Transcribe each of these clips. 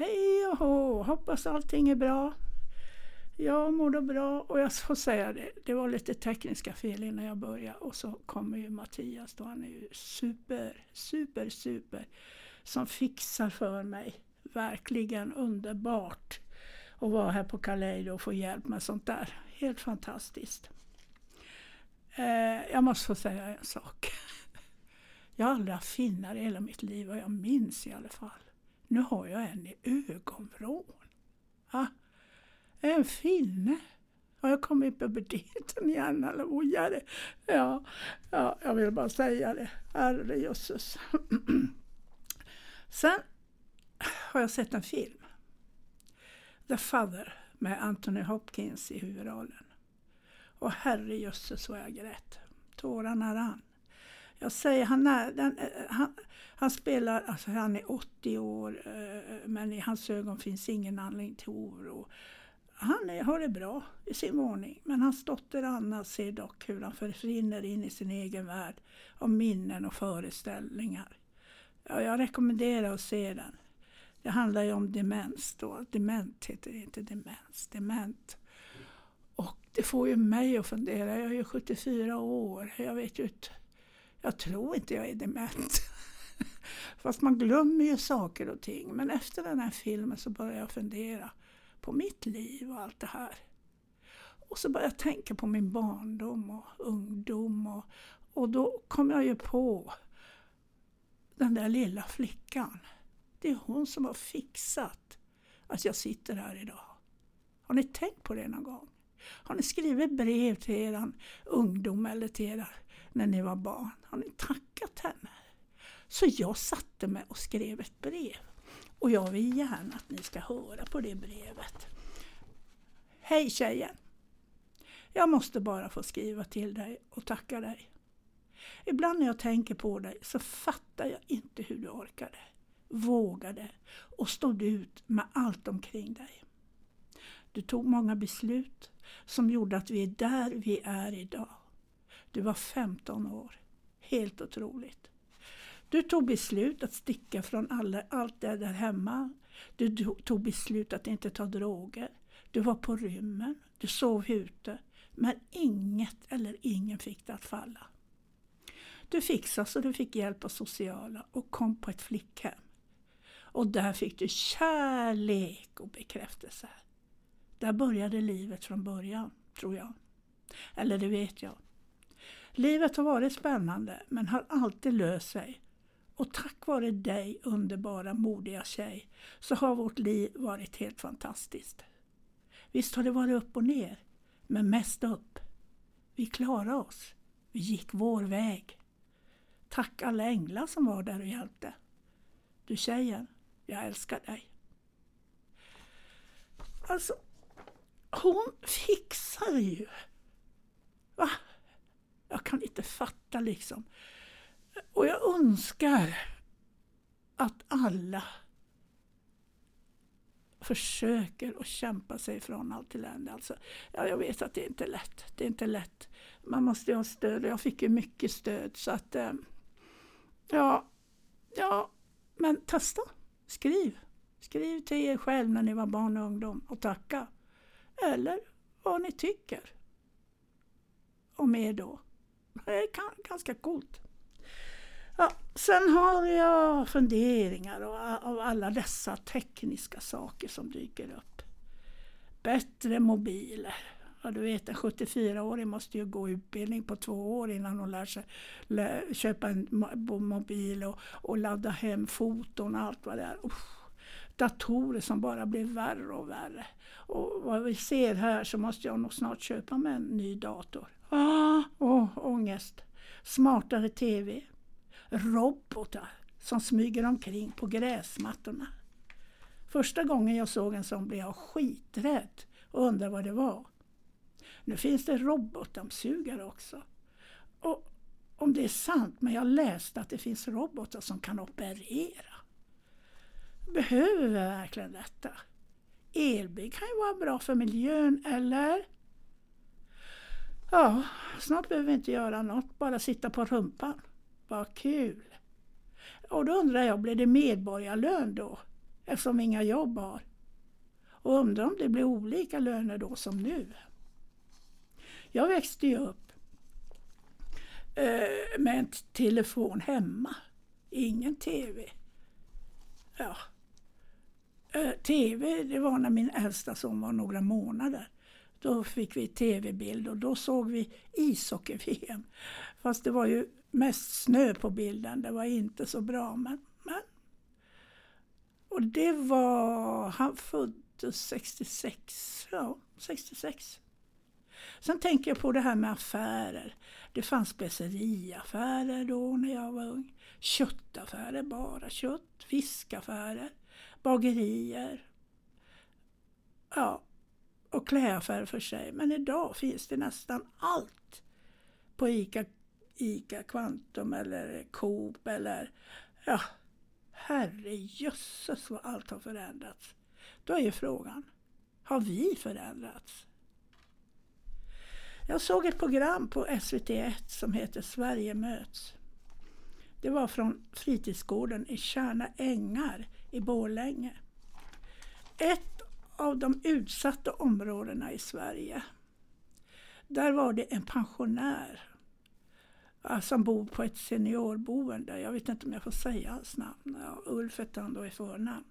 Hej och hå, hoppas allting är bra. Jag mår då bra och jag får säga det, det var lite tekniska fel innan jag började och så kommer ju Mattias då, han är ju super, super, super som fixar för mig. Verkligen underbart att vara här på Kaleido och få hjälp med sånt där. Helt fantastiskt. Eh, jag måste få säga en sak. Jag har aldrig haft finnar i hela mitt liv, och jag minns i alla fall. Nu har jag en i ögonvrån. Ah, en finne. Har jag kommit på budgeten igen eller? Ja, ja, jag vill bara säga det. Herre jösses. Sen har jag sett en film. The Father med Anthony Hopkins i huvudrollen. Och herrejösses vad jag grät. Tårarna rann. Jag säger, han, är, den, eh, eh, han, han spelar, alltså han är 80 år eh, men i hans ögon finns ingen anledning till oro. Han är, har det bra i sin våning men hans dotter Anna ser dock hur han försvinner in i sin egen värld av minnen och föreställningar. Ja, jag rekommenderar att se den. Det handlar ju om demens då. Dement heter det inte demens, dement. Och det får ju mig att fundera. Jag är ju 74 år. Jag vet ju inte. Jag tror inte jag är dement. Fast man glömmer ju saker och ting. Men efter den här filmen så började jag fundera på mitt liv och allt det här. Och så började jag tänka på min barndom och ungdom. Och, och då kom jag ju på den där lilla flickan. Det är hon som har fixat att jag sitter här idag. Har ni tänkt på det någon gång? Har ni skrivit brev till er ungdom eller till era när ni var barn? Har ni tackat henne? Så jag satte mig och skrev ett brev. Och jag vill gärna att ni ska höra på det brevet. Hej tjejen! Jag måste bara få skriva till dig och tacka dig. Ibland när jag tänker på dig så fattar jag inte hur du orkade, vågade och stod ut med allt omkring dig. Du tog många beslut som gjorde att vi är där vi är idag. Du var 15 år. Helt otroligt. Du tog beslut att sticka från alla, allt det där hemma. Du tog beslut att inte ta droger. Du var på rymmen. Du sov ute. Men inget eller ingen fick det att falla. Du fixade så du fick hjälp av sociala och kom på ett flickhem. Och där fick du kärlek och bekräftelse. Där började livet från början, tror jag. Eller det vet jag. Livet har varit spännande men har alltid löst sig. Och tack vare dig underbara modiga tjej så har vårt liv varit helt fantastiskt. Visst har det varit upp och ner, men mest upp. Vi klarade oss. Vi gick vår väg. Tack alla änglar som var där och hjälpte. Du tjejen, jag älskar dig. Alltså, hon fixar ju. Jag kan inte fatta liksom. Och jag önskar att alla försöker att kämpa sig från allt elände. Alltså, ja, jag vet att det är inte är lätt. Det är inte lätt. Man måste ju ha stöd jag fick ju mycket stöd. Så att, eh, ja, ja, men testa. Skriv. Skriv till er själv när ni var barn och ungdom och tacka. Eller vad ni tycker om er då. Det är ganska coolt. Ja, sen har jag funderingar av alla dessa tekniska saker som dyker upp. Bättre mobiler. Ja, du vet en 74-åring måste ju gå utbildning på två år innan hon lär sig lä, köpa en mobil och, och ladda hem foton och allt vad det är. Uff datorer som bara blir värre och värre. Och vad vi ser här så måste jag nog snart köpa mig en ny dator. Ah, oh, ångest. Smartare TV. Robotar som smyger omkring på gräsmattorna. Första gången jag såg en sån blev jag skiträdd och undrade vad det var. Nu finns det robotdammsugare också. Och om det är sant, men jag läste att det finns robotar som kan operera. Behöver vi verkligen detta? Elbil kan ju vara bra för miljön, eller? Ja, snart behöver vi inte göra något, bara sitta på rumpan. Vad kul! Och då undrar jag, blir det medborgarlön då? eftersom vi inga jobb har. Och undrar om det blir olika löner då som nu. Jag växte ju upp eh, med en telefon hemma. Ingen TV. Ja. Eh, TV, det var när min äldsta son var några månader. Då fick vi tv-bild och då såg vi ishockey-VM. Fast det var ju mest snö på bilden, det var inte så bra. Men, men. Och det var, han föddes 66, ja 66. Sen tänker jag på det här med affärer. Det fanns speceriaffärer då när jag var ung. Köttaffärer, bara kött. Fiskaffärer, bagerier. Ja, och klädaffärer för sig. Men idag finns det nästan allt på ICA, Ica Quantum eller Coop eller ja, herrejösses vad allt har förändrats. Då är ju frågan, har vi förändrats? Jag såg ett program på SVT1 som heter Sverige möts. Det var från fritidsgården i Kärna Ängar i Borlänge. Ett av de utsatta områdena i Sverige. Där var det en pensionär som bor på ett seniorboende. Jag vet inte om jag får säga hans namn. Ja, Ulf hette han då i förnamn.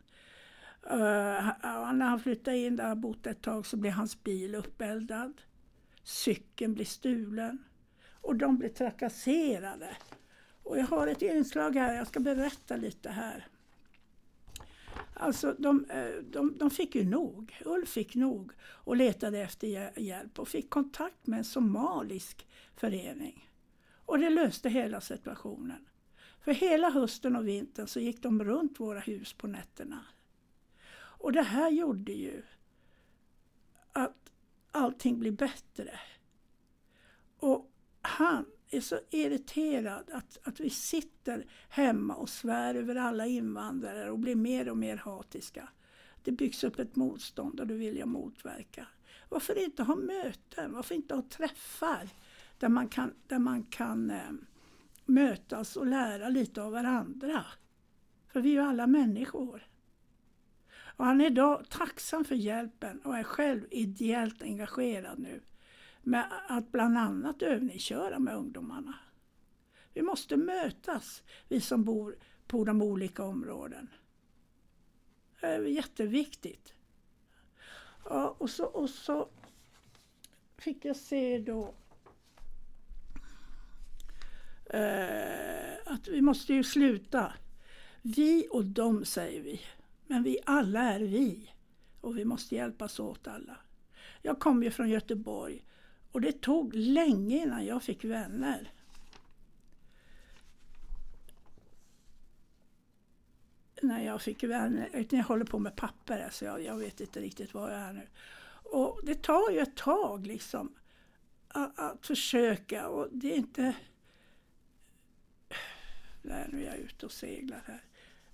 Uh, när han flyttade in där och bott ett tag så blev hans bil uppeldad. Cykeln blir stulen. Och de blir trakasserade. Och jag har ett inslag här, jag ska berätta lite här. Alltså de, eh, de, de fick ju nog. Ulf fick nog och letade efter hjälp och fick kontakt med en somalisk förening. Och det löste hela situationen. För hela hösten och vintern så gick de runt våra hus på nätterna. Och det här gjorde ju att allting blev bättre. Och han är så irriterad att, att vi sitter hemma och svär över alla invandrare och blir mer och mer hatiska. Det byggs upp ett motstånd och det vill jag motverka. Varför inte ha möten? Varför inte ha träffar där man kan, där man kan eh, mötas och lära lite av varandra? För vi är ju alla människor. Och han är idag tacksam för hjälpen och är själv ideellt engagerad nu med att bland annat övningsköra med ungdomarna. Vi måste mötas, vi som bor på de olika områden. Det är jätteviktigt. Ja, och, så, och så fick jag se då eh, att vi måste ju sluta. Vi och dem säger vi. Men vi alla är vi. Och vi måste hjälpas åt alla. Jag kommer ju från Göteborg och det tog länge innan jag fick vänner. När jag fick vänner, jag håller på med papper, så jag, jag vet inte riktigt var jag är nu. Och det tar ju ett tag liksom att, att försöka och det är inte... Nej, nu är jag ute och seglar här.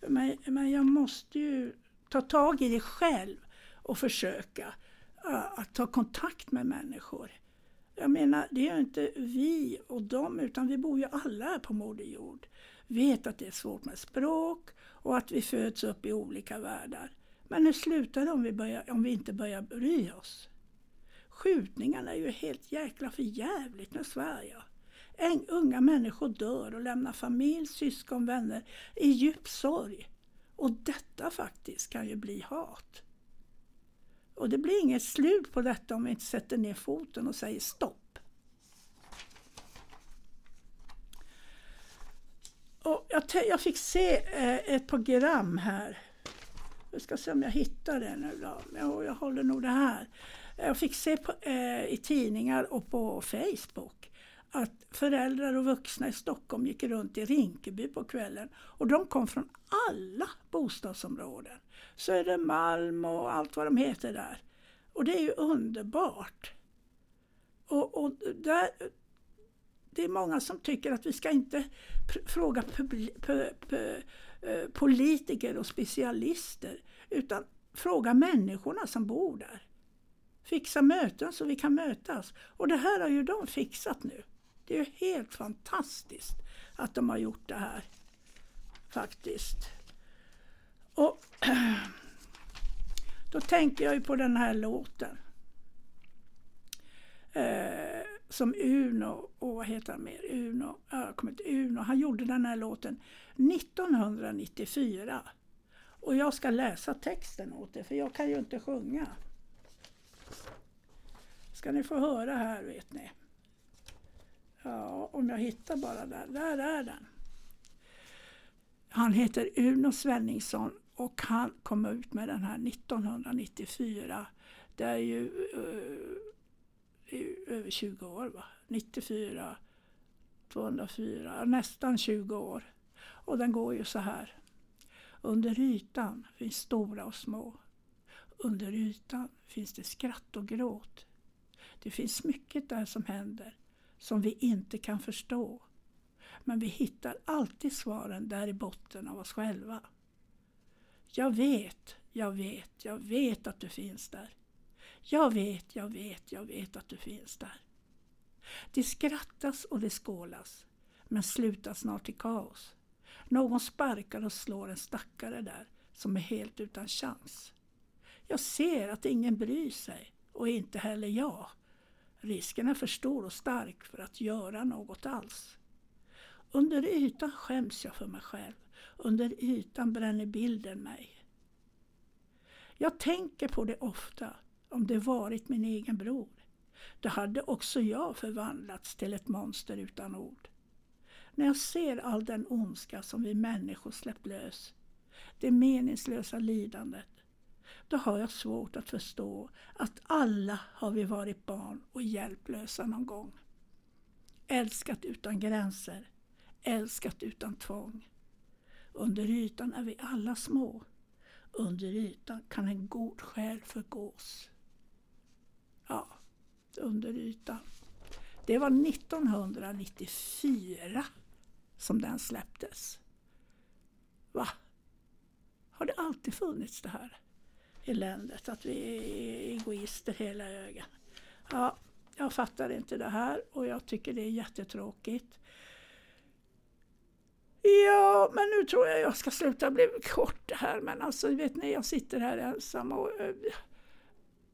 Men, men jag måste ju ta tag i det själv och försöka att ta kontakt med människor. Jag menar, det är inte vi och dem, utan vi bor ju alla här på Moder Jord. Vet att det är svårt med språk och att vi föds upp i olika världar. Men hur slutar det om vi, börjar, om vi inte börjar bry oss? Skjutningarna är ju helt jäkla för jävligt med Sverige. En, unga människor dör och lämnar familj, syskon, vänner i djup sorg. Och detta faktiskt kan ju bli hat. Och det blir inget slut på detta om vi inte sätter ner foten och säger stopp. Och jag, jag fick se eh, ett program här. Jag ska se om jag hittar det nu då. Jag, jag håller nog det här. Jag fick se på, eh, i tidningar och på Facebook att föräldrar och vuxna i Stockholm gick runt i Rinkeby på kvällen och de kom från alla bostadsområden. Södermalm och allt vad de heter där. Och det är ju underbart. Och, och där, det är många som tycker att vi ska inte fråga politiker och specialister utan fråga människorna som bor där. Fixa möten så vi kan mötas. Och det här har ju de fixat nu. Det är ju helt fantastiskt att de har gjort det här. Faktiskt. Och då tänker jag ju på den här låten. Eh, som Uno, och vad heter han mer? Uno, jag kommer inte Uno, han gjorde den här låten 1994. Och jag ska läsa texten åt er, för jag kan ju inte sjunga. Ska ni få höra här, vet ni. Ja, om jag hittar bara där. Där är den. Han heter Uno Svenningsson och han kom ut med den här 1994. Det är ju uh, över 20 år va? 94, 204, nästan 20 år. Och den går ju så här. Under ytan finns stora och små. Under ytan finns det skratt och gråt. Det finns mycket där som händer som vi inte kan förstå. Men vi hittar alltid svaren där i botten av oss själva. Jag vet, jag vet, jag vet att du finns där. Jag vet, jag vet, jag vet att du finns där. Det skrattas och det skålas, men slutar snart i kaos. Någon sparkar och slår en stackare där som är helt utan chans. Jag ser att ingen bryr sig och inte heller jag. Risken är för stor och stark för att göra något alls. Under ytan skäms jag för mig själv. Under ytan bränner bilden mig. Jag tänker på det ofta, om det varit min egen bror. Då hade också jag förvandlats till ett monster utan ord. När jag ser all den ondska som vi människor släppt lös, det meningslösa lidandet, då har jag svårt att förstå att alla har vi varit barn och hjälplösa någon gång. Älskat utan gränser, älskat utan tvång. Under ytan är vi alla små. Under ytan kan en god själ förgås. Ja, under ytan. Det var 1994 som den släpptes. Va? Har det alltid funnits det här eländet? Att vi är egoister hela ögat? Ja, jag fattar inte det här och jag tycker det är jättetråkigt. Ja, men nu tror jag jag ska sluta bli kort här. Men alltså, vet ni, jag sitter här ensam och eh,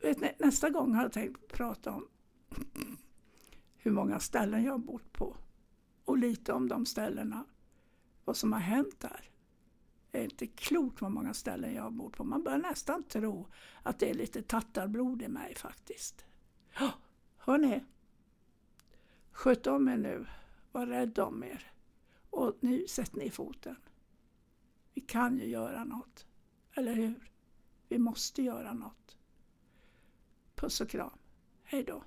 vet ni, nästa gång har jag tänkt prata om hur många ställen jag har bott på och lite om de ställena, vad som har hänt där. Det är inte klokt vad många ställen jag har bott på. Man börjar nästan tro att det är lite tattarblod i mig faktiskt. Hörni, sköt om er nu. Var rädd om er. Och nu sätter ni foten. Vi kan ju göra något. Eller hur? Vi måste göra något. Puss och kram. Hej då.